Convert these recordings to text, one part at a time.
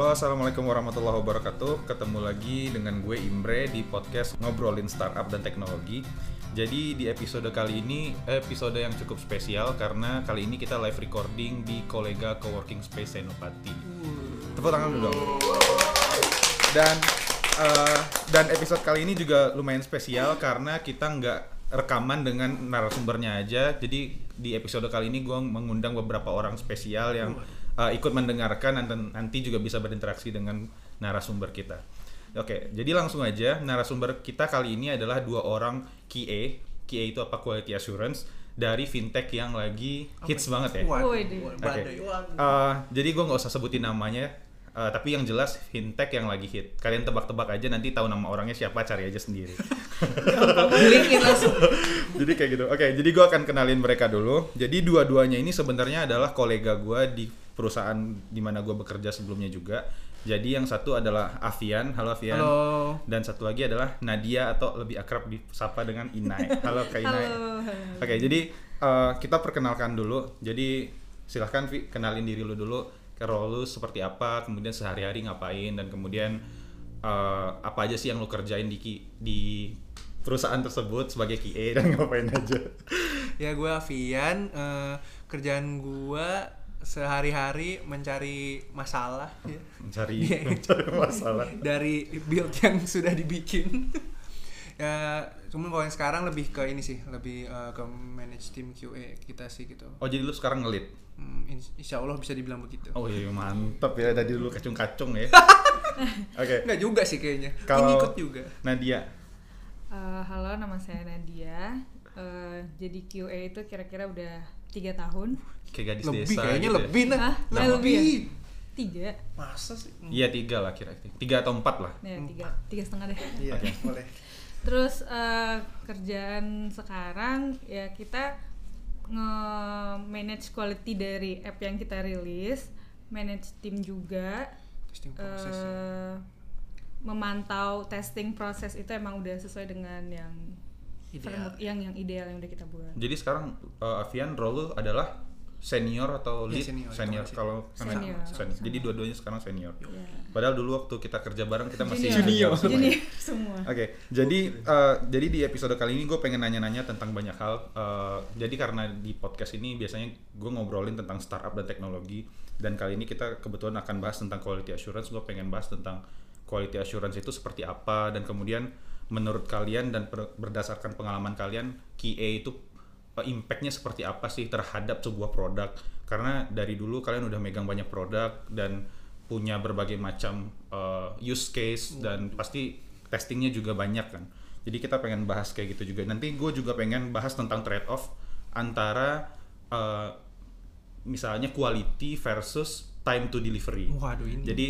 Halo, assalamualaikum warahmatullahi wabarakatuh. Ketemu lagi dengan gue Imre di podcast ngobrolin startup dan teknologi. Jadi di episode kali ini episode yang cukup spesial karena kali ini kita live recording di kolega coworking space Senopati. Tepuk tangan dulu dong. Dan eh, dan episode kali ini juga lumayan spesial karena kita nggak rekaman dengan narasumbernya aja. Jadi di episode kali ini gue mengundang beberapa orang spesial yang eh, ikut mendengarkan dan nanti juga bisa berinteraksi dengan narasumber kita. Oke, jadi langsung aja narasumber kita kali ini adalah dua orang QA. QA itu apa? Quality Assurance dari fintech yang lagi hits banget ya. Oke. Waduh. Eh, jadi gue nggak usah sebutin namanya, eh, tapi yang jelas fintech yang lagi hit. Kalian tebak-tebak aja nanti tahu nama orangnya siapa, cari aja sendiri. Linkin langsung. jadi kayak gitu. Oke, jadi gue akan kenalin mereka dulu. Jadi dua-duanya ini sebenarnya adalah kolega gue di perusahaan di mana gue bekerja sebelumnya juga. Jadi yang satu adalah Avian, halo Avian. Halo. Dan satu lagi adalah Nadia atau lebih akrab disapa dengan Inai. Halo Kak Inai. Halo. Oke, jadi eh, kita perkenalkan dulu. Jadi silahkan Vi, kenalin diri lu dulu. Ke role lu seperti apa, kemudian sehari-hari ngapain, dan kemudian eh, apa aja sih yang lu kerjain di di perusahaan tersebut sebagai QA dan ngapain aja. Ya gue Avian, eh, kerjaan gue sehari-hari mencari masalah ya. Mencari, Iya. mencari masalah. dari build yang sudah dibikin. ya, cuman kalau yang sekarang lebih ke ini sih, lebih eh, ke manage tim QA kita sih gitu. Oh, jadi lu sekarang ngelit. Hmm, ins- insya Allah bisa dibilang begitu. Oh iya, mantap ya. Tadi dulu kacung-kacung ya. Oke. Enggak juga sih kayaknya. Kalau- Ini ikut juga. Nadia. Eh, halo, nama saya Nadia. Eh, jadi QA itu kira-kira udah tiga tahun. Kayak gadis Lebih desa kayaknya gitu ya. lebih nah. Hah? Lebih. Lebih ya? Tiga. Masa sih? Hmm. Iya tiga lah kira-kira. Tiga atau empat lah. Ya, tiga, tiga setengah deh. Iya, Oke. boleh. Terus eh, kerjaan sekarang ya kita nge-manage quality dari app yang kita rilis, manage tim juga, Testing proses. ya. eh, memantau testing proses itu emang udah sesuai dengan yang Ideal. framework yang yang ideal yang udah kita buat. Jadi sekarang uh, Avian role lu adalah senior atau Iya, lead? senior, senior. masih- Kalau Senior. senior. Jadi dua-duanya sekarang senior. Ya. Padahal dulu waktu kita kerja bareng kita masih Junior. semua. Junior semua. Oke, jadi uh, jadi di episode kali ini gue pengen nanya-nanya tentang banyak hal. Uh, jadi karena di podcast ini biasanya gue ngobrolin tentang startup dan teknologi, dan kali ini kita kebetulan akan bahas tentang quality assurance. Gue pengen bahas tentang quality assurance itu seperti apa, dan kemudian menurut kalian dan berdasarkan pengalaman kalian, QA itu uh, impactnya seperti apa sih terhadap sebuah produk? Karena dari dulu kalian udah megang banyak produk dan punya berbagai macam uh, use case dan pasti testingnya juga banyak kan. Jadi kita pengen bahas kayak gitu juga. Nanti gue juga pengen bahas tentang trade off antara uh, misalnya quality versus time to delivery. Waduh ini. Jadi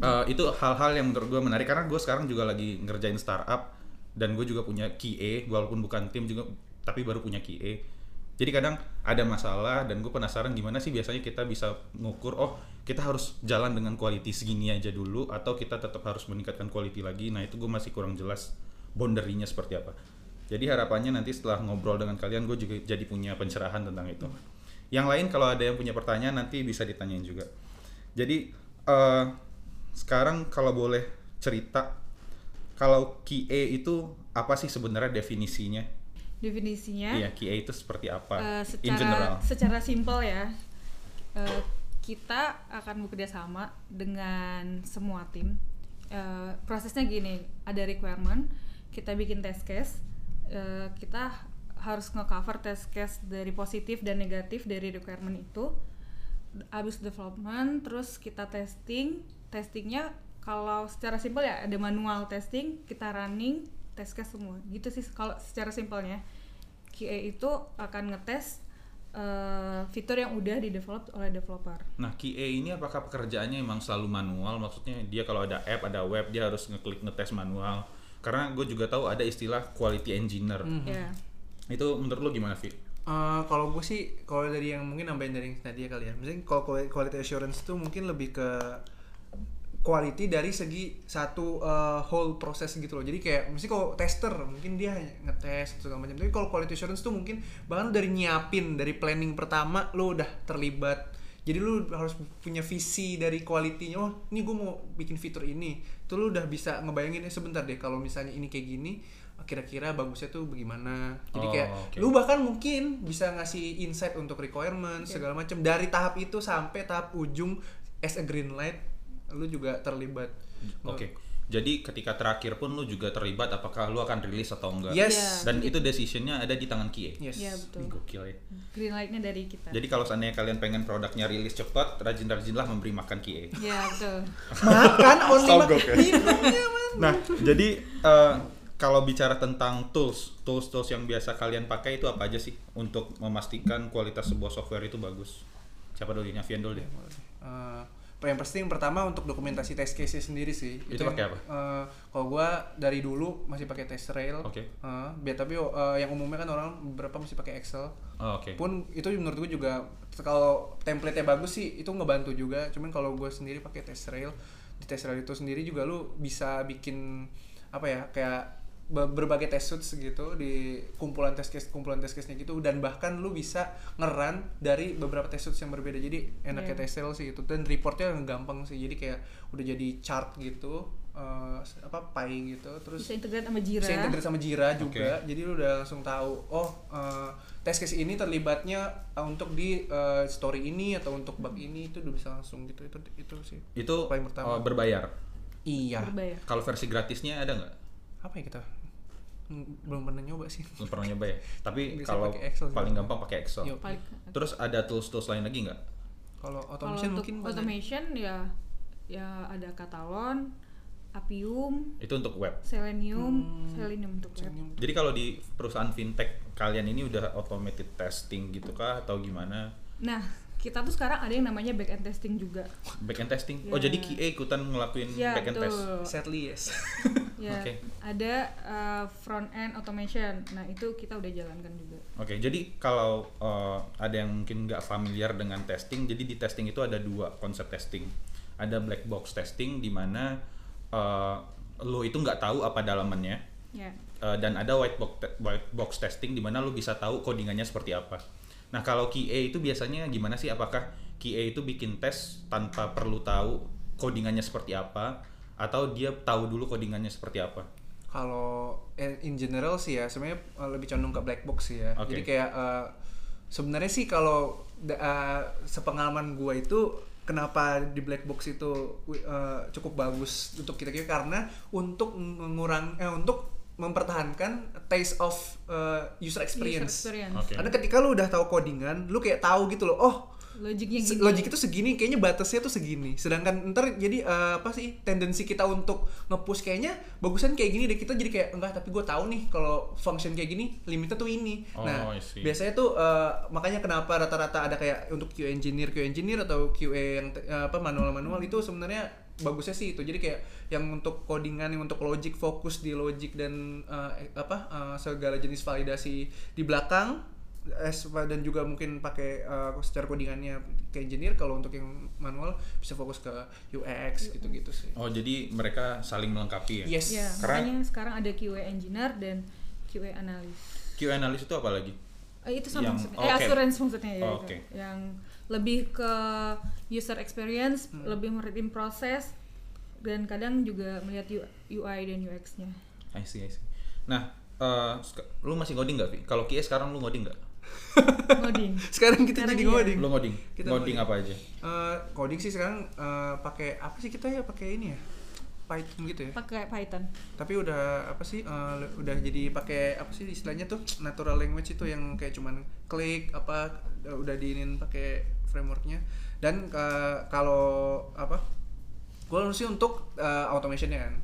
uh, itu hal-hal yang menurut gue menarik karena gue sekarang juga lagi ngerjain startup dan gue juga punya QA walaupun bukan tim juga tapi baru punya QA. Jadi kadang ada masalah dan gue penasaran gimana sih biasanya kita bisa ngukur oh kita harus jalan dengan quality segini aja dulu atau kita tetap harus meningkatkan quality lagi. Nah itu gue masih kurang jelas boundary-nya seperti apa. Jadi harapannya nanti setelah ngobrol dengan kalian gue juga jadi punya pencerahan tentang itu. Yang lain kalau ada yang punya pertanyaan nanti bisa ditanyain juga. Jadi eh, sekarang kalau boleh cerita kalau QA itu apa sih sebenarnya definisinya? Definisinya Iya, QA itu seperti apa eh, in general? secara secara simpel ya. eh, kita akan bekerja sama dengan semua tim. Eh, prosesnya gini, ada requirement, kita bikin test case, eh, kita harus nge-cover test case dari positif dan negatif dari requirement itu. Abis development, terus kita testing, testingnya kalau secara simpel ya ada manual testing, kita running test case semua. Gitu sih kalau secara simpelnya. QA itu akan ngetes eh, fitur yang udah di develop oleh developer. Nah, QA ini apakah pekerjaannya emang selalu manual? Maksudnya dia kalau ada app, ada web, dia harus ngeklik ngetes manual. Karena gue juga tahu ada istilah quality engineer. Mhm. Ya. Itu menurut lo gimana, Vi? Eh, kalau gue sih kalau dari yang mungkin nambahin dari tadi ya kali ya. Misalnya kalau quali- quality assurance itu mungkin lebih ke quality dari segi satu eh, whole proses gitu loh. Jadi kayak mesti kalau tester mungkin dia ngetes segala macam. Tapi kalau quality assurance tuh mungkin bahkan dari nyiapin dari planning pertama lu udah terlibat. jadi lu harus punya visi dari kualitinya oh ini gue mau bikin fitur ini tuh lu udah bisa ngebayangin eh sebentar deh kalau misalnya ini kayak gini kira-kira bagusnya tuh bagaimana jadi Oh, kayak oke. lu bahkan mungkin bisa ngasih insight untuk requirement segala macam dari tahap itu sampai tahap ujung as a green light lu juga terlibat Oke. Jadi ketika terakhir pun lu juga terlibat apakah lu akan rilis atau enggak. yes Iya. Dan itu decisionnya ada di tangan QA. yes Iya, betul. Gokil ya. green light-nya dari kita Jadi kalau seandainya kalian pengen produknya rilis cepat, rajin-rajinlah memberi makan QA. ya betul makan only Sogok makan ya. Nah, jadi eh, kalau bicara tentang tools, tools-tools yang biasa kalian pakai itu apa aja sih untuk memastikan kualitas sebuah software itu bagus? Siapa dulu? Navian dulu deh. Eh, yang pasti yang pertama untuk dokumentasi test case sendiri sih. Itu pakai yang, apa? eh, kalau gua dari dulu masih pakai test rail. Oke. Eh, biar tapi eh, yang umumnya kan orang beberapa masih pakai Excel. Oh, Oke. Pun itu menurut gue juga kalau template-nya bagus sih itu ngebantu juga. Cuman kalau gue sendiri pakai test rail di test rail itu sendiri juga lu bisa bikin apa ya kayak berbagai test suits gitu di kumpulan test case kumpulan test case-nya gitu dan bahkan lu bisa ngeran dari beberapa test suits yang berbeda. Jadi enaknya test rail sih gitu. Dan reportnya gampang sih. Jadi kayak udah jadi chart gitu eh, apa pie gitu. Terus bisa integrate sama Jira. bisa integrate sama Jira juga. Jadi lu udah langsung tahu oh eh, test case ini terlibatnya eh, untuk di eh, story ini atau untuk bug ini itu udah bisa langsung gitu. Itu itu sih Itu Paling pertama. oh, berbayar. iya. Berbayar. Kalau versi gratisnya ada nggak? apa ya kita? Hmm, belum pernah nyoba sih Belum pernah nyoba ya. Tapi Bisa kalau Excel paling gampang pakai Excel. Yuk. paling Terus ada tools-tools lain lagi nggak? kalau automation mungkin automation ya ya ada Katalon Appium Itu untuk web. Selenium Hmm. Selenium untuk web Selenium. Jadi kalau di perusahaan fintech kalian ini udah automated testing gitu kah atau gimana? nah kita tuh sekarang ada yang namanya back end testing juga Backend testing. Oh Ya. jadi QA ikutan ngelakuin ya backend test. betul sadly yes ya Oke. ada uh, front end automation nah itu kita udah jalankan juga Oke, jadi kalau uh, ada yang mungkin nggak familiar dengan testing, jadi di testing itu ada dua konsep testing. Ada black box testing di mana uh, lo itu nggak tahu apa dalamannya, ya Uh, dan ada white box te- white box testing di mana lo bisa tahu codingannya seperti apa. Nah kalau QA itu biasanya gimana sih? Apakah QA itu bikin tes tanpa perlu tahu codingannya seperti apa, atau dia tahu dulu codingannya seperti apa? kalau eh, in general sih ya sebenarnya eh, lebih condong ke black box sih ya Oke. jadi kayak eh, sebenarnya sih kalau eh, sepengalaman gua itu kenapa di black box itu eh, cukup bagus untuk kita kita karena untuk mengurang eh untuk mempertahankan taste of eh, user experience. User experience. Oke. Karena ketika lu udah tahu codingan, lu kayak tahu gitu loh, oh logiknya gini logik itu segini kayaknya batasnya tuh segini sedangkan ntar jadi eh, apa sih tendensi kita untuk nge-push kayaknya bagusan kayak gini deh kita jadi kayak enggak tapi gue tahu nih kalau function kayak gini limitnya tuh ini Oh, nah biasanya tuh eh, makanya kenapa rata-rata ada kayak untuk QA engineer QA engineer atau QA yang eh, apa manual-manual itu sebenarnya bagusnya sih itu jadi kayak yang untuk codingan yang untuk logic fokus di logic dan eh, apa eh, segala jenis validasi di belakang eh, dan juga mungkin pakai eh, secara codingannya ke engineer kalau untuk yang manual bisa fokus ke UX gitu-gitu sih. Oh jadi mereka saling melengkapi ya? Yes. ya Karena- makanya sekarang ada QA engineer dan QA analis QA analis itu apa lagi? Eh, itu sama Yang- maksudnya. oh, eh, assurance maksudnya ya Oh, itu. oke. yang lebih ke user experience Hmm. lebih merhatiin proses dan kadang juga melihat UI dan UX-nya I see, I see. Nah, eh, sek- lu masih ngoding nggak, Vi? Kalau QA sekarang lu ngoding nggak? ngoding Sekarang kita Sekarang jadi iya. ngoding. Lu ngoding? Kita ngoding ngoding. apa aja? Eh, coding sih sekarang eh, pakai apa sih kita ya pakai ini ya Python gitu ya. pakai Python Tapi udah apa sih eh, le- udah jadi pakai apa sih istilahnya tuh natural language itu yang kayak cuman klik apa udah diinin pakai frameworknya dan eh, kalau apa gue sih untuk eh, automationnya kan.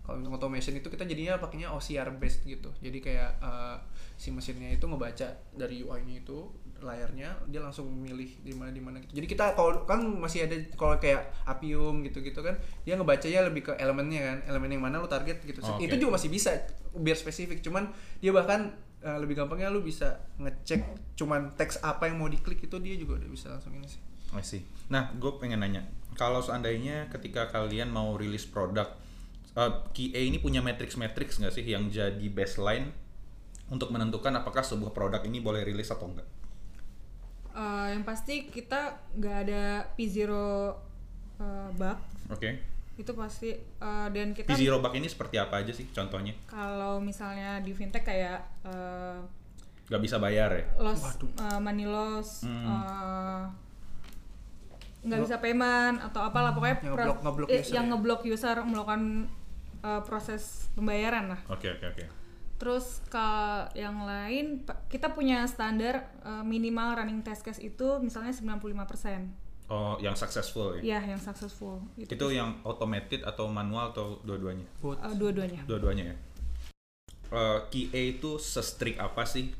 Kalau untuk automation itu kita jadinya pakainya OCR based gitu. Jadi kayak eh, si mesinnya itu ngebaca dari UI-nya itu layarnya dia langsung milih di mana di mana gitu. Jadi kita kalau kan masih ada kalau kayak Appium gitu-gitu kan dia ngebacanya lebih ke elemennya kan. Elemen yang mana lu target gitu. Oh, oke. itu juga masih bisa biar spesifik. Cuman dia bahkan eh, lebih gampangnya lu bisa ngecek cuman teks apa yang mau diklik itu dia juga udah bisa langsung ini sih I see. Nah, gue pengen nanya, kalau seandainya ketika kalian mau rilis produk, eh, QA ini punya matrix-matrix nggak sih yang jadi baseline untuk menentukan apakah sebuah produk ini boleh rilis atau enggak? Eh, yang pasti kita nggak ada P0 eh, bug Oke. itu pasti eh, dan kita P0 bug ini seperti apa aja sih contohnya? kalau misalnya di fintech kayak eh, Gak bisa bayar ya? loss Waduh. eh, money loss Hmm. eh, nggak bisa payment atau apalah pokoknya Yang pro- ngeblok- ngeblok eh, user yang ya? ngeblok user melakukan eh, proses pembayaran lah Oke oke oke. Terus kalau yang lain kita punya standar eh, minimal running test case itu misalnya 95%. Oh, yang successful ya? Ya, yang successful. Itu, Itu yang automated atau manual atau dua-duanya? Eh, dua-duanya. Dua-duanya ya. Eh, QA itu se-strict apa sih?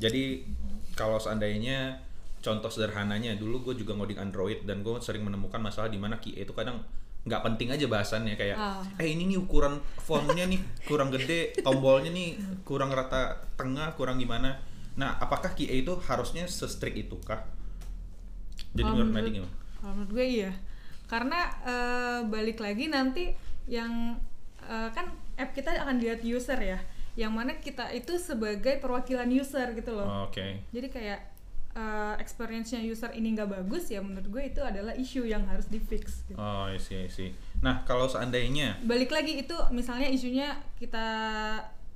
Jadi kalau seandainya contoh sederhananya dulu gue juga ngoding Android dan gue sering menemukan masalah di mana QA itu kadang nggak penting aja bahasannya kayak Ah. eh ini nih ukuran fontnya nih kurang gede tombolnya nih kurang rata tengah kurang gimana nah apakah QA itu harusnya se-strict itu kah jadi Kalau menurut Nadi gimana Kalau menurut gue iya. Karena eh, balik lagi nanti yang eh, kan app kita akan dilihat user ya. Yang mana kita itu sebagai perwakilan user gitu loh. oke Jadi kayak eh, experience-nya user ini nggak bagus ya menurut gue itu adalah isu yang harus di fix. Gitu. oh I see, I see. nah kalau seandainya balik lagi itu misalnya isunya kita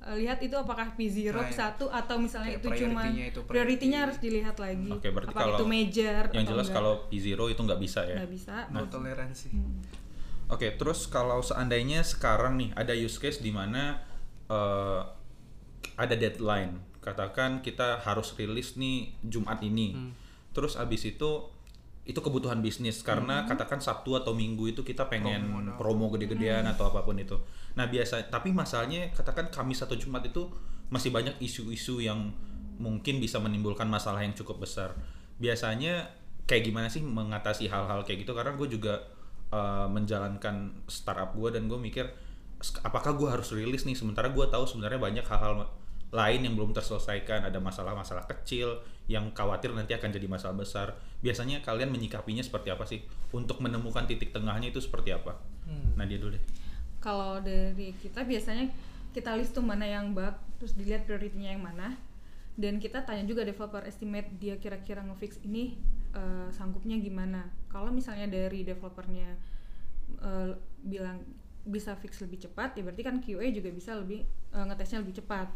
uh, lihat itu apakah P0 Nah, P1 atau misalnya itu cuma priority-nya itu, priority-nya priority. harus dilihat lagi Oke, berarti apakah kalau itu major yang atau jelas enggak. kalau P0 itu nggak bisa ya nggak bisa no toleransi. Hmm. Oke, terus kalau seandainya sekarang nih ada use case di mana eh, ada deadline, katakan kita harus rilis nih Jumat ini, Hmm. terus abis itu itu kebutuhan bisnis karena katakan Sabtu atau Minggu itu kita pengen Hmm. Promo promo gede-gedean atau apa pun itu. Nah biasa, tapi masalahnya katakan Kamis atau Jumat itu masih banyak isu-isu yang mungkin bisa menimbulkan masalah yang cukup besar. Biasanya kayak gimana sih mengatasi hal-hal kayak gitu? Karena gue juga uh, menjalankan startup gue dan gue mikir "Sk- apakah gue harus rilis nih? Sementara gue tahu sebenarnya banyak hal-hal lain yang belum terselesaikan, ada masalah-masalah kecil yang khawatir nanti akan jadi masalah besar. Biasanya kalian menyikapinya seperti apa sih? Untuk menemukan titik tengahnya itu seperti apa? Hmm. Nadia dulu deh. kalau dari kita biasanya kita list tuh mana yang bug terus dilihat prioritinya yang mana dan kita tanya juga developer estimate dia kira-kira ngefix ini eh, sanggupnya gimana kalau misalnya dari developernya eh, bilang bisa fix lebih cepat ya berarti kan QA juga bisa lebih eh, ngetesnya lebih cepat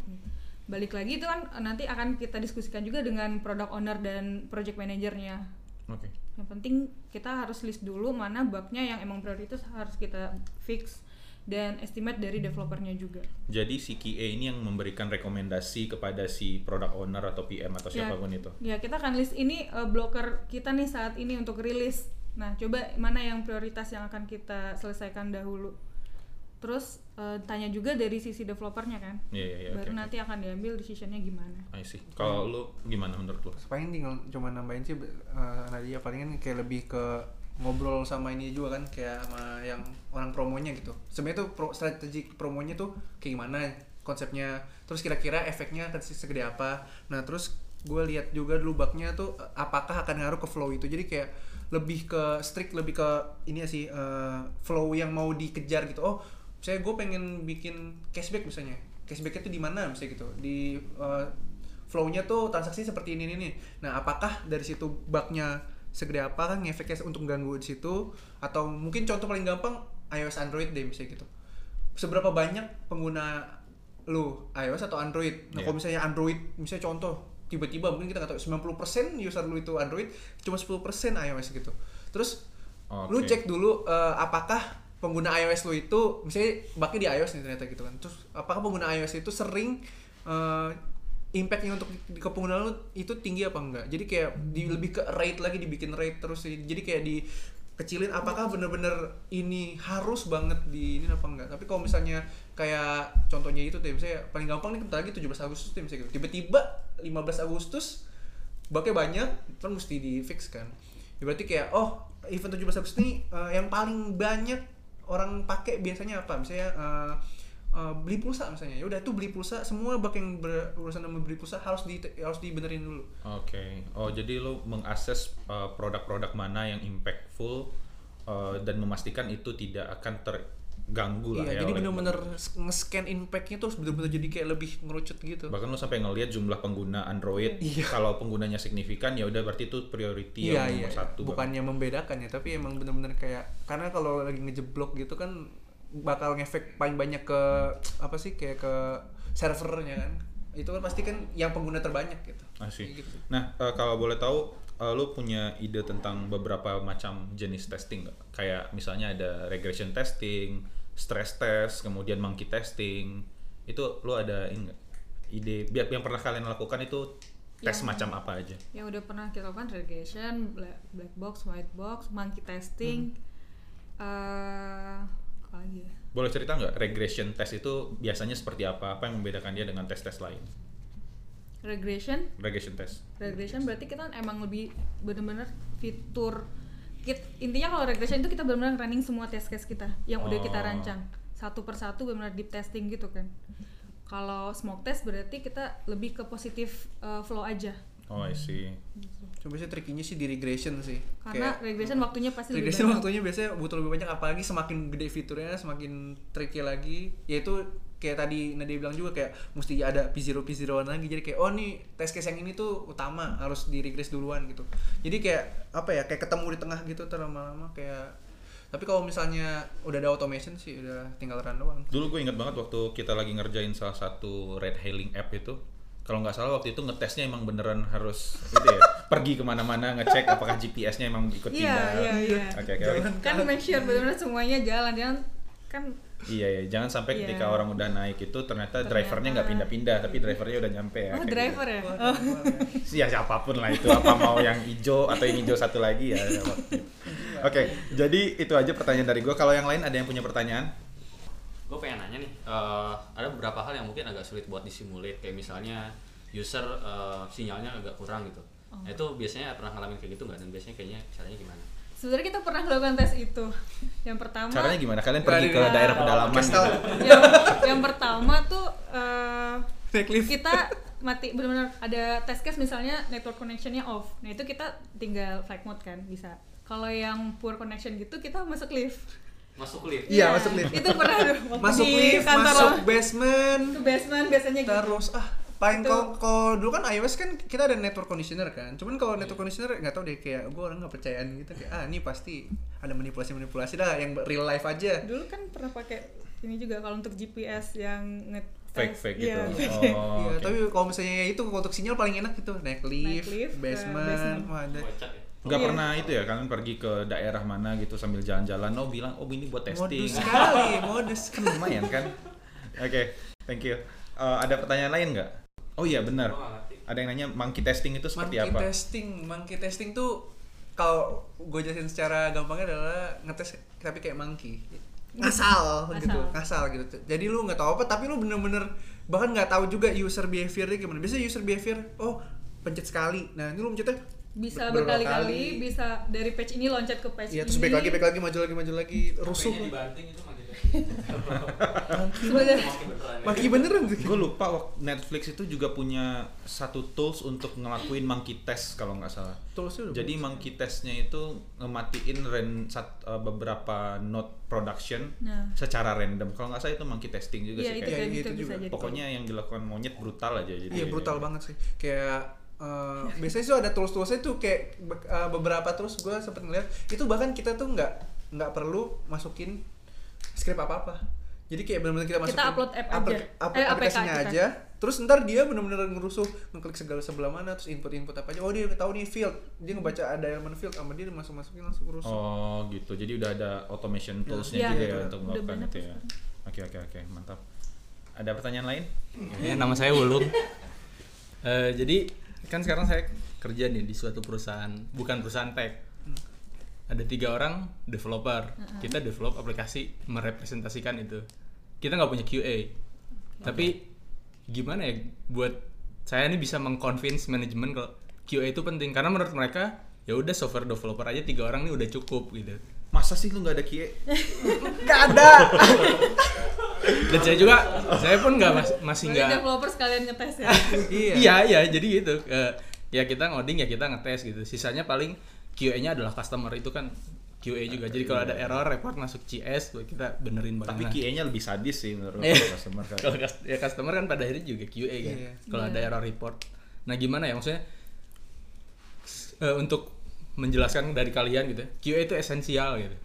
balik lagi itu kan eh, nanti akan kita diskusikan juga dengan product owner dan project manajernya Oke. yang penting kita harus list dulu mana bugnya yang emang prioritas harus kita fix dan estimate dari developernya juga. Jadi si QA ini yang memberikan rekomendasi kepada si product owner atau PM atau Ya. siapa pun itu. Ya kita akan list ini uh, blocker kita nih saat ini untuk rilis. Nah coba mana yang prioritas yang akan kita selesaikan dahulu. Terus uh, tanya juga dari sisi developernya kan. Iya iya iya. oke, Baru oke. nanti akan diambil decisionnya gimana. I see. Kalau lu gimana menurut lu? paling tinggal cuma nambahin sih eh, Nadia palingan kayak lebih ke ngobrol sama ini juga kan kayak sama yang orang promonya gitu sebenarnya tuh pro, strategi promonya tuh kayak gimana konsepnya terus kira-kira efeknya akan se- segede apa nah terus gue lihat juga dulu bugnya tuh eh, apakah akan ngaruh ke flow itu jadi kayak lebih ke strict lebih ke ini ya sih eh, flow yang mau dikejar gitu oh saya gue pengen bikin cashback misalnya cashbacknya tuh di mana misalnya gitu di eh, flow-nya tuh transaksi seperti ini nih. Nah, apakah dari situ bugnya segede apa kan ngefeknya untuk ganggu di situ atau mungkin contoh paling gampang iOS Android deh misalnya gitu. Seberapa banyak pengguna lu iOS atau Android? Nah, Iya. kalau misalnya Android misalnya contoh tiba-tiba mungkin kita nggak tahu 90% user lu itu Android, cuma 10% iOS gitu. Terus lu Oke. cek dulu eh, apakah pengguna iOS lu itu misalnya bugnya di iOS nih ternyata gitu kan. Terus apakah pengguna iOS itu sering eh, impactnya untuk ke pengguna lu itu tinggi apa enggak? Jadi kayak di lebih ke rate lagi dibikin rate terus sih. Jadi kayak di kecilin apakah bener-bener ini harus banget di ini apa enggak tapi kalau misalnya kayak contohnya itu tuh misalnya paling gampang nih bentar lagi 17 Agustus tuh misalnya gitu tiba-tiba 15 Agustus baknya banyak kan mesti di fix kan Ya berarti kayak oh event 17 Agustus ini eh, yang paling banyak orang pakai biasanya apa? Misalnya eh, eh, beli pulsa misalnya. Ya udah tuh beli pulsa semua bak yang berurusan sama beli pulsa harus di harus dibenerin dulu. Oke. Oh, jadi lu mengakses uh, produk-produk mana yang impactful uh, dan memastikan itu tidak akan ter ganggu lah Iya, ya. jadi bener-bener nge-scan impact-nya tuh bener-bener jadi kayak lebih ngerucut gitu. bahkan lo sampai ngelihat jumlah pengguna Android Iya. kalau penggunanya signifikan ya udah berarti itu priority Iya, yang iya. nomor satu Bang. Bukannya membedakan ya, tapi emang bener-bener kayak karena kalau lagi ngejeblok gitu kan bakal ngefek paling banyak ke apa sih kayak ke servernya kan. Itu kan pasti kan yang pengguna terbanyak gitu. Asik. Kayak gitu. Nah, eh, kalau boleh tahu, eh, lu punya ide tentang beberapa macam jenis testing nggak? Kayak misalnya ada regression testing, stress test, kemudian monkey testing. Itu lu ada ini ide biar yang pernah kalian lakukan itu tes Yang- macam apa aja? yang udah pernah kita lakukan regression, black, black box, white box, monkey testing, eh apa lagi ya? Boleh cerita nggak regression test itu biasanya seperti apa? Apa yang membedakan dia dengan tes-tes lain? Regression, Regression test. regression berarti kita emang lebih bener-bener fitur kit, intinya kalau regression itu kita benar-benar running semua test case kita yang udah kita Oh. rancang. Satu persatu benar-benar deep testing gitu kan. Kalau smoke test berarti kita lebih ke positif uh, flow aja Oh, I see. Coba sih trikinya sih di regression sih. karena Kayak- regression waktunya pasti lebih regression banyak. waktunya biasanya butuh lebih banyak apalagi semakin gede fiturnya semakin tricky lagi yaitu kayak tadi Nadia bilang juga kayak mesti ada P0 P0 lagi jadi kayak oh nih test case yang ini tuh utama harus di regress duluan gitu jadi kayak apa ya kayak ketemu di tengah gitu terus lama-lama kayak tapi kalau misalnya udah ada automation sih udah tinggal run doang Dulu gue inget banget waktu kita lagi ngerjain salah satu ride hailing app itu. Kalau nggak salah waktu itu ngetesnya emang beneran harus itu ya, pergi ke mana-mana ngecek apakah GPS-nya emang ikut Iya, pindah. iya, iya. Oke, oke, oke. kan make sure benar-benar semuanya jalan jangan kan Iya, iya. Jangan sampai Iya. ketika orang udah naik itu ternyata, Ternyata. drivernya nggak pindah-pindah, tapi drivernya udah nyampe ya. oh kayak driver gitu. ya oh. Ya siapa pun lah itu, apa mau yang hijau atau yang hijau satu lagi ya. Oke, jadi itu aja pertanyaan dari gue. Kalau yang lain ada yang punya pertanyaan? Gue pengen nanya nih eh, ada beberapa hal yang mungkin agak sulit buat disimulate kayak misalnya user eh, sinyalnya agak kurang gitu. Oh. nah, itu biasanya pernah ngalamin kayak gitu nggak? Dan biasanya kayaknya caranya gimana? Sebenarnya kita pernah melakukan tes itu. Yang pertama Caranya gimana? Kalian pergi ke daerah pedalaman gitu? yang yang pertama tuh eh, lift. kita mati benar-benar ada test case misalnya network connectionnya off. Nah itu kita tinggal flight mode kan bisa. Kalau yang poor connection gitu kita masuk lift masuk lift. Iya, masuk lift. itu pernah tuh waktu masuk di lift kantor masuk basement. Ke basement biasanya gitu. Terus ah paling Itu- kalau kalau dulu kan iOS kan kita ada network conditioner kan. Cuman kalau network conditioner nggak tahu deh kayak gue orang nggak percayaan gitu kayak ah ini pasti ada manipulasi manipulasi dah yang real life aja. Dulu kan pernah pakai ini juga kalau untuk GPS yang nge Fake fake gitu. Iya, Oh, Iya, oke. tapi kalau misalnya itu untuk sinyal paling enak gitu naik lift, basement, basement. wah, ada kocak ya Nggak Iya. pernah itu ya, kalian pergi ke daerah mana gitu sambil jalan-jalan, oh bilang, oh ini buat testing. modus sekali, modus. kan lumayan kan? Oke, thank you. Eh, ada pertanyaan lain nggak? Oh iya benar. Ngerti. Ada yang nanya monkey testing itu seperti monkey apa? testing, monkey testing tuh kalau gue jelasin secara gampangnya adalah ngetes tapi kayak monkey ngasal, Ngasal. gitu ngasal gitu jadi lu nggak tahu apa tapi lu bener-bener bahkan nggak tahu juga user behaviornya gimana biasanya user behavior oh pencet sekali nah ini lu mencetnya bisa berkali-kali kali. bisa dari patch ini loncat ke patch Iya ini terus back lagi, back lagi, maju lagi, maju lagi, rusuh. Dibanting itu makin Sebenarnya- makin beneran ya. Beneran tuh. Gue lupa waktu Netflix itu juga punya satu tools untuk ngelakuin monkey test kalau nggak salah. Toolsnya udah Jadi bagus. monkey testnya itu ngematiin ren, sat- eh, beberapa node production Nah. secara random. Kalau nggak salah itu monkey testing juga Iya sih itu kayak. itu bisa juga. jadi. Pokoknya yang dilakukan monyet brutal aja jadi. Iya brutal banget sih. Kayak eh, biasanya tuh ada tools-toolsnya tuh kayak eh, beberapa terus gue sempet ngeliat itu bahkan kita tuh nggak nggak perlu masukin script apa apa. Jadi kayak benar-benar kita masukin upload app aja. aplik- ap- Eh, aplikasinya kita. aja. Terus ntar dia benar-benar ngerusuh ngeklik segala sebelah mana terus input-input apa aja. Oh dia tahu nih field. Dia ngebaca ada elemen field sama dia masuk masukin langsung ngerusuh. Oh gitu. Jadi udah ada automation toolsnya Iya, juga iya, ya udah untuk melakukan itu ya. Oke oke oke mantap. Ada pertanyaan lain? Ya, nama saya Wulung. Eh, jadi kan sekarang saya kerja nih di suatu perusahaan, bukan perusahaan tech. Ada tiga orang developer. Kita develop aplikasi merepresentasikan itu. Kita nggak punya QA. Tapi gimana ya buat saya ini bisa mengconvince manajemen kalau QA itu penting karena menurut mereka ya udah software developer aja tiga orang ini udah cukup gitu. Masa sih lu nggak ada QA? Gak ada. Dan saya juga saya pun nggak mas- masih nggak developer sekalian ngetes ya. iya. iya iya jadi gitu Eh, ya kita ngoding ya kita ngetes gitu sisanya paling QA-nya adalah customer itu kan QA juga. Jadi kalau ada error report masuk CS kita benerin Tapi barangnya. QA-nya lebih sadis sih menurut Iya. customer kan. kalau ya customer kan pada akhirnya juga QA kan. Iya. Kalau ada error report. Nah, gimana ya maksudnya eh, untuk menjelaskan dari kalian gitu. ya, QA itu esensial gitu.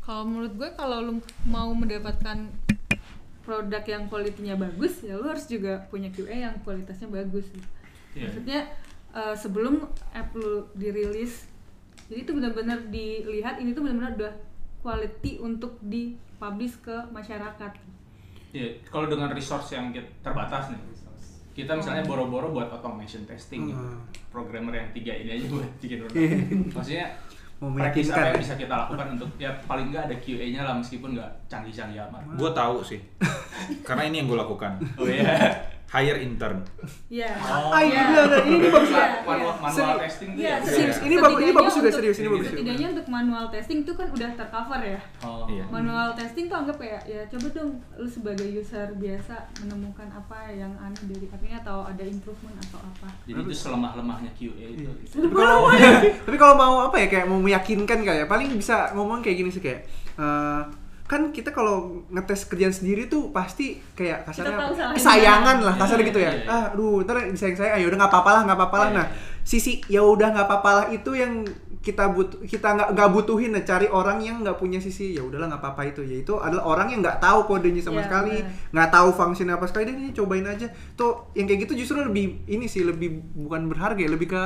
Kalau menurut gue kalau lu mau mendapatkan produk yang kualitinya bagus ya lu harus juga punya QA yang kualitasnya bagus. gitu. Iya. Maksudnya eh, sebelum app lu dirilis jadi itu benar-benar dilihat ini tuh benar-benar udah quality untuk dipublish ke masyarakat. Ya, kalau dengan resource yang kita- terbatas nih, kita misalnya boro-boro buat automation testing gitu. Hmm. Programmer yang tiga ini aja buat bikin produk. Iya. Maksudnya meyakinkan apa yang ya? bisa kita lakukan untuk ya paling nggak ada QA-nya lah meskipun nggak canggih-canggih amat. Gue tahu sih. Karena ini yang gue lakukan. Oh iya. Hire intern. Iya. Oh, Ah, ini benar, ini, ini bagus Iya, lah. manual, manual Seri- testing Iya, ya. Serius, setidaknya- ini bagus- ini bagus juga, serius, ini bagus. Setidaknya untuk manual testing itu kan udah tercover ya. Oh. Iya. Manual testing tuh anggap kayak ya coba dong lu sebagai user biasa menemukan apa yang aneh dari apinya atau ada improvement atau apa. Jadi itu selemah-lemahnya QA itu. Tapi kalau tapi kalau mau apa ya kayak mau meyakinkan kayak paling bisa ngomong kayak gini sih kayak eh, kan kita kalau ngetes kerjaan sendiri tuh pasti kayak kasarnya kesayangan lah kasar Iya, gitu ya. iya, iya. Ah, aduh, ntar disayang saya, ayo udah nggak apa-apa lah, nggak apa-apa lah. Iya, Nah, sisi ya udah nggak apa-apa lah itu yang kita but kita nggak nggak butuhin nah, cari orang yang nggak punya sisi ya udahlah nggak apa-apa itu yaitu adalah orang yang nggak tahu kodenya sama Iya, sekali nggak tahu fungsinya apa sekali deh nih cobain aja tuh yang kayak gitu justru lebih ini sih lebih bukan berharga ya lebih ke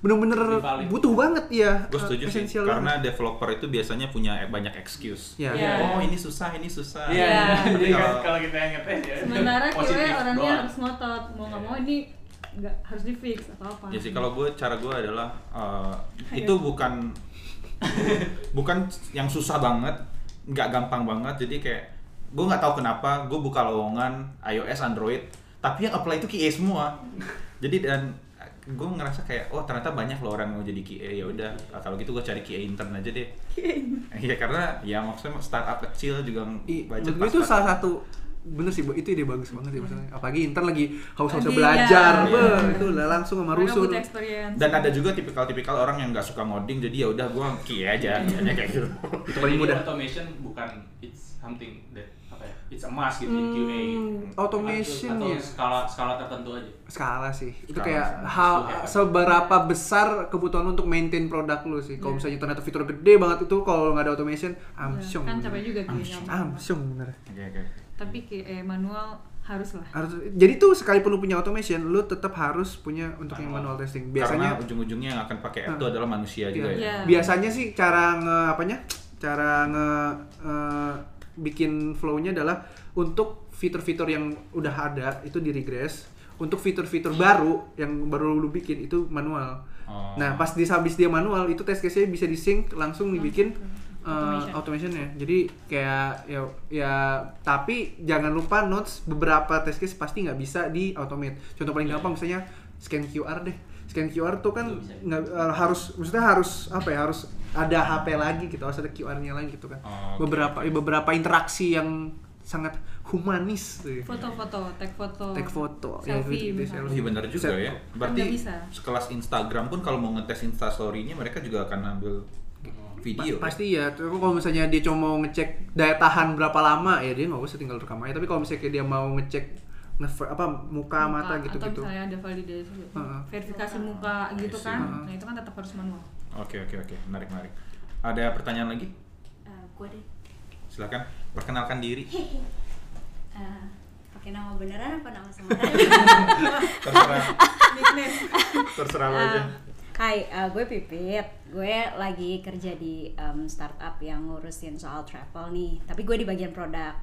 bener-bener butuh banget ya Gue setuju sih. esensial Karena banget. developer itu biasanya punya banyak excuse. ya Iya. Oh ini susah, ini susah. Iya, Iya. jadi kan Kalau- kalau kita yang ngetes ya. Sementara QA orangnya doang. harus ngotot mau nggak mau ini nggak harus di fix atau apa. Ya sih kalau gue cara gue adalah uh, itu bukan bukan yang susah banget, nggak gampang banget. Jadi kayak gue nggak tahu kenapa gue buka lowongan iOS, Android, tapi yang apply itu QA semua. Jadi dan gue ngerasa kayak oh ternyata banyak loh orang yang mau jadi QA ya udah. Kalau gitu gue cari QA intern aja deh. Iya karena ya maksudnya startup kecil juga I, budget menurut gue itu salah satu bener sih Bu. itu ide bagus banget sih maksudnya apalagi intern lagi haus-hausnya Lagi, belajar iya. beuh, Iya. itu lah langsung sama experience. dan ada juga tipikal-tipikal orang yang nggak suka ngoding jadi ya udah gue QA aja hanya kayak gitu. itu paling mudah automation bukan it's something that apa ya? It's a must gitu in QA. Hmm, automation atau ya. skala skala tertentu aja. skala sih itu Skala kayak hal Itu hebat. seberapa besar kebutuhan untuk maintain produk lu sih kalau Iya. misalnya ternyata fitur gede banget itu kalau nggak ada automation amsyong kan capek juga Amsyong. bener Oke oke. Tapi QA manual harus lah. harus jadi tuh sekalipun lu punya automation lu tetap harus punya untuk yang Manual. manual testing Karena biasanya ujung-ujungnya yang akan pakai app itu Hmm. adalah manusia juga Iya. ya. Iya. biasanya sih cara nge apanya cara nge eh, bikin flow-nya adalah untuk fitur-fitur yang udah ada itu di regress untuk fitur-fitur baru yang baru lu bikin itu manual Oh. nah pas di habis dia manual itu test case-nya bisa di sync langsung dibikin eh, Automation. automationnya jadi kayak ya ya tapi jangan lupa notes beberapa test case pasti nggak bisa di automate contoh paling gampang misalnya scan QR deh scan QR tuh kan nggak eh, harus maksudnya harus apa ya harus ada HP lagi gitu harus ada QR-nya lagi gitu kan Oh, oke, beberapa oke. beberapa interaksi yang sangat humanis. Foto-foto, tag foto. Take foto ya, Selfie gitu, misalnya. Iya benar juga Bisa. ya. Berarti nggak bisa. sekelas Instagram pun kalau mau ngetes Instastory-nya mereka juga akan ambil video. Pa- pasti ya terus kalau misalnya dia cuma mau ngecek daya tahan berapa lama ya dia nggak usah tinggal rekam aja tapi kalau misalnya dia mau ngecek nge apa muka, mata gitu atau gitu misalnya ada validasi Heeh. verifikasi muka gitu kan Heeh. nah itu kan tetap harus manual Oke oke oke, menarik menarik. Ada pertanyaan lagi? Eh, gue deh Silakan perkenalkan diri. Eh, pakai nama beneran apa nama samaran? Terserah. Terserah lo aja. Hai, eh, gue Pipit. Gue lagi kerja di em, startup yang ngurusin soal travel nih. Tapi gue di bagian produk.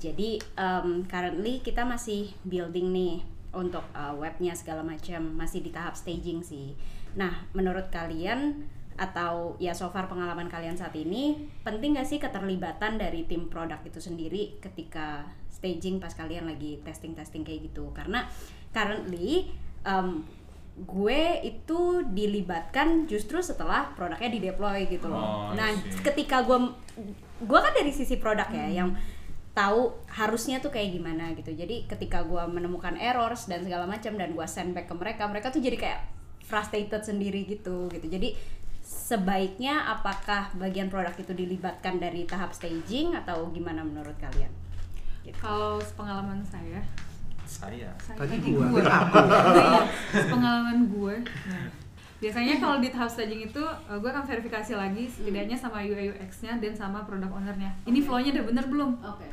Jadi em, currently kita masih building nih untuk eh, webnya segala macam. Masih di tahap staging sih. Nah, menurut kalian atau ya so far pengalaman kalian saat ini penting gak sih keterlibatan dari tim produk itu sendiri ketika staging pas kalian lagi testing testing kayak gitu karena currently em, gue itu dilibatkan justru setelah produknya di deploy gitu Oh, loh. I nah, see. ketika gue gue kan dari sisi produk ya yang tahu harusnya tuh kayak gimana gitu. Jadi ketika gue menemukan errors dan segala macam dan gue send back ke mereka, mereka tuh jadi kayak frustrated sendiri gitu gitu. Jadi sebaiknya apakah bagian produk itu dilibatkan dari tahap staging atau gimana menurut kalian? Gitu. Kalau pengalaman saya, Saya. saya Tadi tadi gua, gue, tadi Iya, pengalaman gue. Nah, biasanya kalau di tahap staging itu eh, gue akan verifikasi lagi setidaknya sama UI UX-nya dan sama product owner-nya. Ini flow-nya udah bener belum? Oke.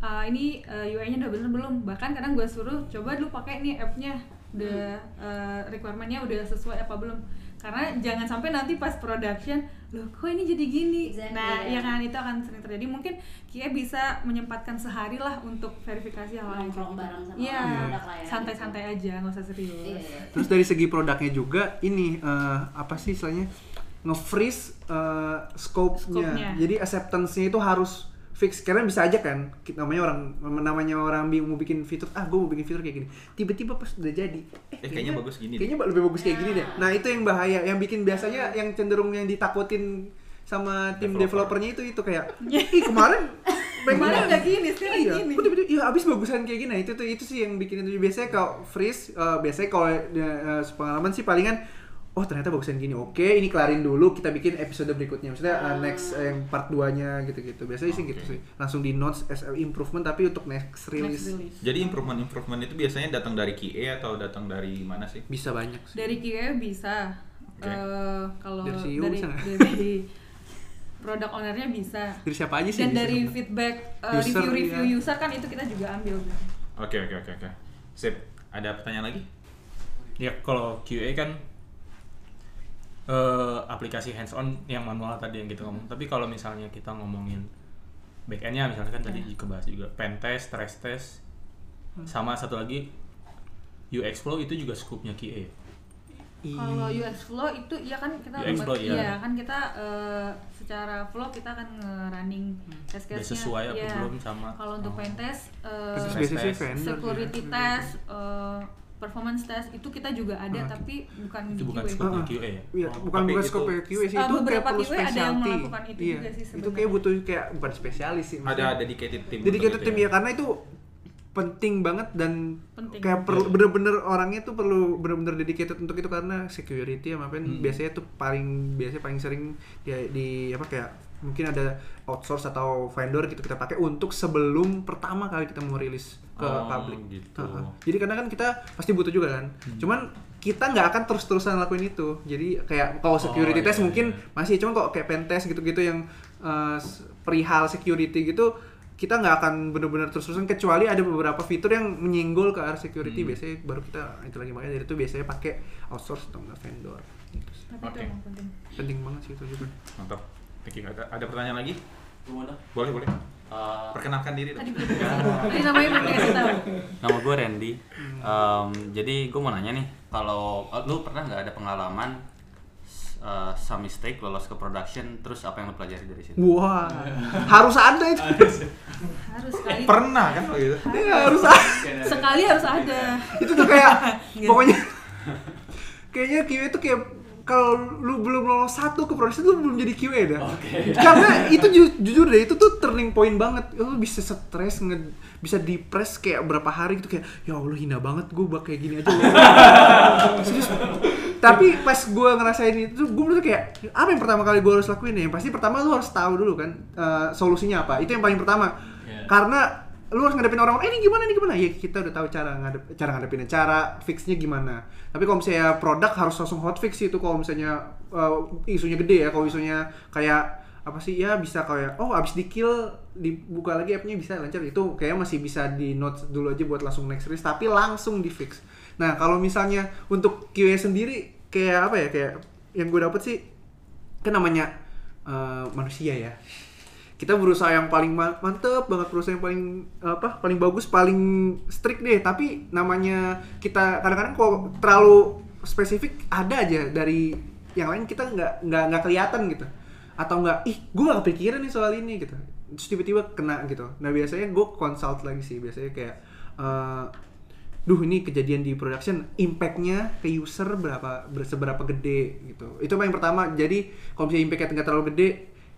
Ah, ini eh, UI-nya udah bener belum? Bahkan kadang gue suruh coba dulu pakai nih app-nya, udah eh, requirement-nya udah sesuai apa belum? Karena jangan sampai nanti pas production, loh kok ini jadi gini? Exactly, nah, ya. ya kan itu akan sering terjadi. Mungkin Kia bisa menyempatkan sehari lah untuk verifikasi hal yang Nongkrong gitu. bareng sama Iya, orang produk lah ya, santai-santai aja, nggak usah serius. Iya. Terus dari segi produknya juga ini eh, apa sih istilahnya nge-freeze eh, scope-nya. Scope-nya. Jadi acceptance-nya itu harus fix karena bisa aja kan namanya orang namanya orang bingung mau bikin fitur ah gue mau bikin fitur kayak gini tiba-tiba pas udah jadi Eh, kayaknya bagus gini deh. kayaknya ba- lebih bagus kayak gini deh nah itu yang bahaya yang bikin biasanya yang cenderung yang ditakutin sama tim Developer. developernya itu itu kayak ih kemarin Kemarin udah gini, sekarang iya, gini. Betul. Iya, abis bagusan kayak gini. Nah, itu tuh itu sih yang bikin itu biasanya kalau freeze eh, biasanya kalau uh, pengalaman sih palingan oh ternyata bagusan gini. Oke, ini kelarin dulu kita bikin episode berikutnya. Maksudnya eh, next yang part 2-nya gitu-gitu. Biasanya sih gitu sih. Langsung di notes as improvement tapi untuk next release, Next release. Jadi improvement-improvement itu biasanya datang dari QA atau datang dari mana sih? bisa banyak sih. Dari QA bisa. Oke. Eh, kalau Dari dari CEO bisa dari product ownernya bisa. Dari siapa aja sih? Dan bisa dari sebenarnya. feedback eh, User, review-review iya. user kan itu kita juga ambil. Oke oke oke oke. Sip. Ada pertanyaan lagi? Ya kalau QA kan eh, aplikasi hands on yang manual tadi yang kita ngomong. Tapi kalau misalnya kita ngomongin back end-nya misalnya kan tadi kebahas juga pen test, stress test, sama satu lagi UX flow itu juga scope-nya QA. Kalau UX flow itu ya kan kita UX flow, iya. iya kan kita eh, secara flow kita akan nge-running test Udah case-nya. sesuai apa Iya. belum sama Kalau untuk pen test Test test. vendor. security ya. test, eh, performance test itu kita juga ada Ah, tapi bukan itu di bukan QA. Ah, QA ya. Iya, Oh, bukan bukan QA sih, Eh, itu kayak beberapa perlu QA ada yang specialty. melakukan itu iya. juga sih Itu kayak butuh kayak bukan spesialis sih. Ada maksudnya. dedicated team. Jadi untuk kita itu tim ya karena itu penting banget dan Penting. kayak perlu bener-bener orangnya tuh perlu bener-bener dedicated untuk itu karena security sama apa Hmm. biasanya tuh paling biasanya paling sering di, di apa kayak mungkin ada outsource atau vendor gitu kita pakai untuk sebelum pertama kali kita mau rilis ke Oh, publik. gitu. Heeh. Jadi karena kan kita pasti butuh juga kan. Hmm. Cuman kita nggak akan terus-terusan lakuin itu. Jadi kayak kalau security iya, test mungkin iya. masih cuman kok kayak pen test gitu-gitu yang eh, s- perihal security gitu kita nggak akan bener-bener terus-terusan kecuali ada beberapa fitur yang menyinggol ke arah security Hmm. biasanya baru kita itu lagi makanya dari itu biasanya pakai outsource atau enggak vendor gitu sih. Tapi itu Oke. emang penting. penting banget sih itu juga Mantap. Thank you. Ada, ada pertanyaan lagi? Boleh boleh. Eh, Perkenalkan diri. dong. Namanya belum dikasih tahu. nama gue Randy. Em, jadi gue mau nanya nih, kalau eh, lu pernah nggak ada pengalaman eh, some mistake lolos ke production, terus apa yang lu pelajari dari situ? wah harus ada itu Harus sekali. Pernah kan kalau gitu? Iya, harus ada Sekali harus ada. itu tuh kayak pokoknya kayaknya QA itu kayak kalau lu belum lolos satu ke proses lu belum jadi QA dah. Karena itu ju- jujur deh itu tuh turning point banget. Lu bisa stres, nge- bisa depres kayak berapa hari gitu kayak ya Allah hina banget gue bak kayak gini aja. Serius. Tapi pas gue ngerasain itu gue bener kayak apa yang pertama kali gue harus lakuin ya? Yang pasti pertama lu harus tahu dulu kan eh, solusinya apa. Itu yang paling pertama. Iya. Karena lu harus ngadepin orang, eh ini gimana ini gimana? Ya kita udah tahu cara ngadep, cara ngadepinnya, cara fixnya gimana. Tapi kalau misalnya produk harus langsung hot fix itu kalau misalnya uh, isunya gede ya, kalau isunya kayak apa sih ya bisa kayak oh abis di kill dibuka lagi appnya bisa lancar itu kayak masih bisa di notes dulu aja buat langsung next release tapi langsung di fix nah kalau misalnya untuk QA sendiri kayak apa ya kayak yang gue dapet sih kan namanya uh, manusia ya kita berusaha yang paling ma- mantep banget berusaha yang paling apa paling bagus paling strict deh. Tapi namanya kita kadang-kadang kok terlalu spesifik ada aja dari yang lain kita nggak nggak nggak kelihatan gitu. Atau nggak ih gue nggak kepikiran nih soal ini gitu. Terus tiba-tiba kena gitu. Nah biasanya gue consult lagi sih. Biasanya kayak eh, duh ini kejadian di production impactnya ke user berapa ber- seberapa gede gitu. Itu paling pertama. Jadi kalau misalnya impactnya nggak terlalu gede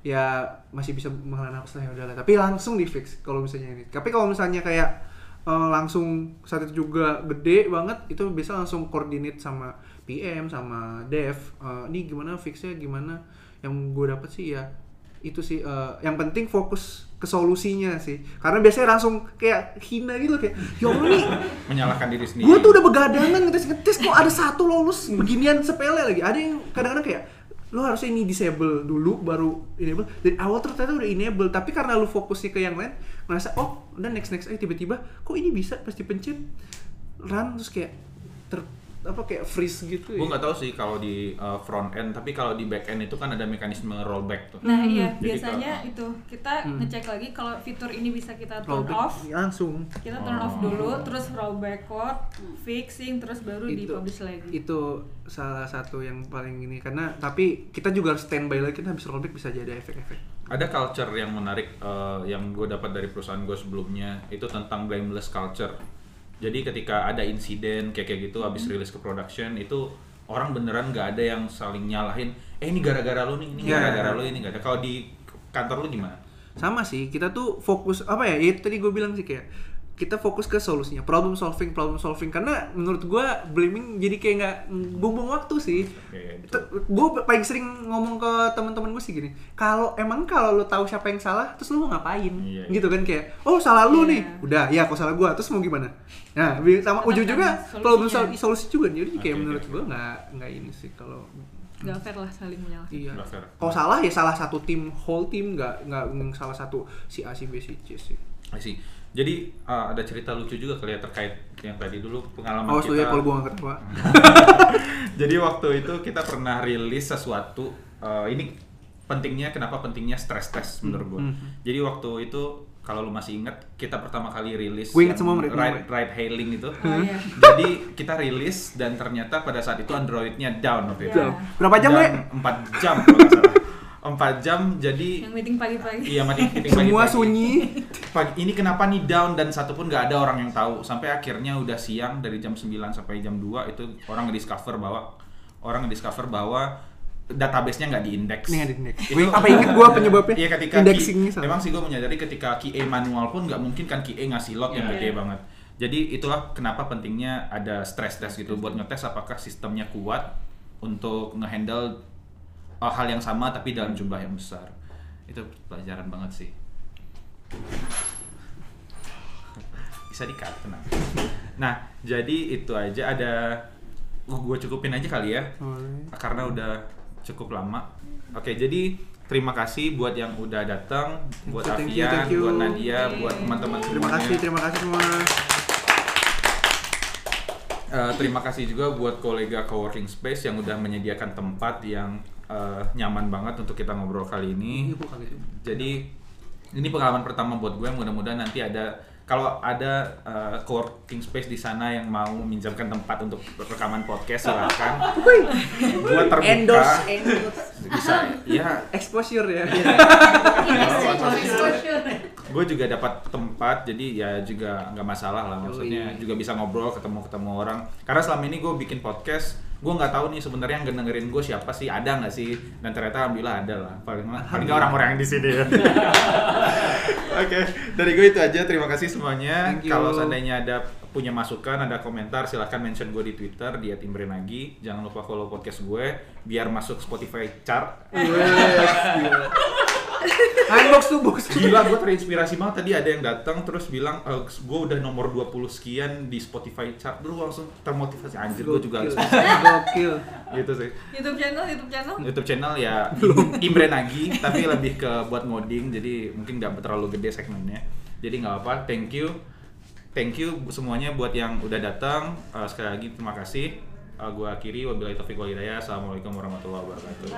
ya masih bisa menghela nafas lah ya udahlah. Tapi langsung di fix kalau misalnya ini. Tapi kalau misalnya kayak eh, langsung saat itu juga gede banget itu bisa langsung coordinate sama PM sama dev eh, ini gimana fixnya? Gimana? Yang gue dapet sih ya itu sih eh, yang penting fokus ke solusinya sih. Karena biasanya langsung kayak hina gitu kayak ya nih menyalahkan diri sendiri. gue tuh udah begadangan ngetes ngetes kok ada satu lolos beginian sepele lagi. Ada yang kadang-kadang kayak lo harusnya ini disable dulu baru enable. Dari awal ternyata udah enable tapi karena lu fokusnya ke yang lain ngerasa oh udah next next aja tiba-tiba kok ini bisa pasti pencet run terus kayak ter apa kayak freeze gitu gue nggak tahu sih kalau di uh, front end tapi kalau di back end itu kan ada mekanisme rollback tuh. Nah iya Jadi biasanya kalau- itu. Kita ngecek lagi kalau fitur ini bisa kita turn Rollback off, langsung. Kita turn off dulu, terus rollback code, fixing, terus baru di Itu- publish lagi. itu salah satu yang paling ini karena tapi kita juga harus standby lagi kita habis rollback bisa jadi efek-efek. Ada culture yang menarik uh, yang gue dapat dari perusahaan gue sebelumnya itu tentang blameless culture jadi ketika ada insiden kayak kayak gitu habis rilis ke production itu orang beneran nggak ada yang saling nyalahin eh ini gara-gara lu nih ini Ya. gara-gara lu ini nggak ada. Kalau di kantor lu gimana? Sama sih kita tuh fokus apa ya, ya itu tadi gue bilang sih kayak kita fokus ke solusinya problem solving problem solving. Karena menurut gue blaming jadi kayak nggak bumbung waktu sih. Oke, betul. gue paling sering ngomong ke teman-teman gue sih gini kalau emang kalau lu tahu siapa yang salah terus lu mau ngapain? Iya, gitu kan kayak oh salah lu Iya. nih. Udah ya kalau salah gue terus mau gimana? Nah sama ujung-ujungnya kan problem solusinya. sol- solusi juga. Jadi kayak Oke, menurut gue nggak nggak ini sih kalau Gak fair lah saling menyalahkan. iya. Nggak kalau salah ya salah satu tim whole tim nggak nggak salah satu si A si B si C sih. I see. Jadi uh, ada cerita lucu juga kali ya terkait yang tadi dulu pengalaman oh kita. ya kalau gue nggak ketawa Jadi waktu itu kita pernah rilis sesuatu. uh, ini pentingnya kenapa pentingnya stress test menurut gue. Hmm. Jadi waktu itu kalau lu masih ingat kita pertama kali rilis Gua ingat yang semua, ride, namanya. ride hailing itu. Oh iya. Jadi kita rilis dan ternyata pada saat itu Androidnya down waktu itu. Iya. berapa jam bre Empat jam kalau salah. Empat jam jadi Yang meeting pagi-pagi. iya meeting semua pagi-pagi. sunyi pagi ini kenapa nih down dan satu pun nggak ada orang yang tahu sampai akhirnya udah siang dari jam 9 sampai jam 2 itu orang ngediscover bahwa orang ngediscover bahwa database-nya nggak diindeks. Ini nggak diindeks. Itu apa inget gua penyebabnya? Iya ketika Indexing-nya key- salah. memang sih gue menyadari ketika QA manual pun nggak mungkin kan QA ngasih log yang Iya. gede banget. Jadi itulah kenapa pentingnya ada stress test gitu buat ngetes apakah sistemnya kuat untuk ngehandle uh, hal yang sama tapi dalam jumlah yang besar. Itu pelajaran banget sih. Bisa di-cut, tenang. Nah, jadi itu aja ada gue cukupin aja kali ya Boleh. karena udah cukup lama. Oke, jadi terima kasih buat yang udah datang, buat Thank you, thank you. buat Nadia, buat teman-teman terima kasih terima kasih semua Eh, terima kasih juga buat kolega coworking space yang udah menyediakan tempat yang eh, nyaman banget untuk kita ngobrol kali ini. Iya. Jadi ini pengalaman pertama buat gue. Mudah-mudahan nanti ada kalau ada eh, coworking space di sana yang mau meminjamkan tempat untuk rekaman podcast silakan. gue terbuka. endorse endorse Bisa ya exposure ya gue juga dapat tempat jadi ya juga nggak masalah lah maksudnya juga bisa ngobrol ketemu ketemu orang karena selama ini gue bikin podcast gue nggak tahu nih sebenarnya yang dengerin gue siapa sih ada nggak sih? Dan ternyata alhamdulillah ada lah. Paling paling orang-orang yang di sini ya. Oke dari gue itu aja. Terima kasih semuanya. Kalau seandainya ada punya masukan ada komentar silahkan mention gue di twitter di @imbrenagi jangan lupa follow podcast gue biar masuk Spotify chart. Unbox tuh box. Gila, gue terinspirasi banget. Tadi ada yang datang terus bilang e, gue udah nomor 20 sekian di Spotify chart. Dulu langsung termotivasi. Anjir gue juga harus gokil gitu sih. YouTube channel, YouTube channel. YouTube channel ya. Imre Nagi tapi lebih ke buat ngoding jadi mungkin nggak terlalu gede segmennya. Jadi nggak apa thank you. Thank you semuanya buat yang udah datang. Eh, sekali lagi terima kasih. Eh, gue akhiri wabillahi taufiq wal hidayah assalamualaikum warahmatullahi wabarakatuh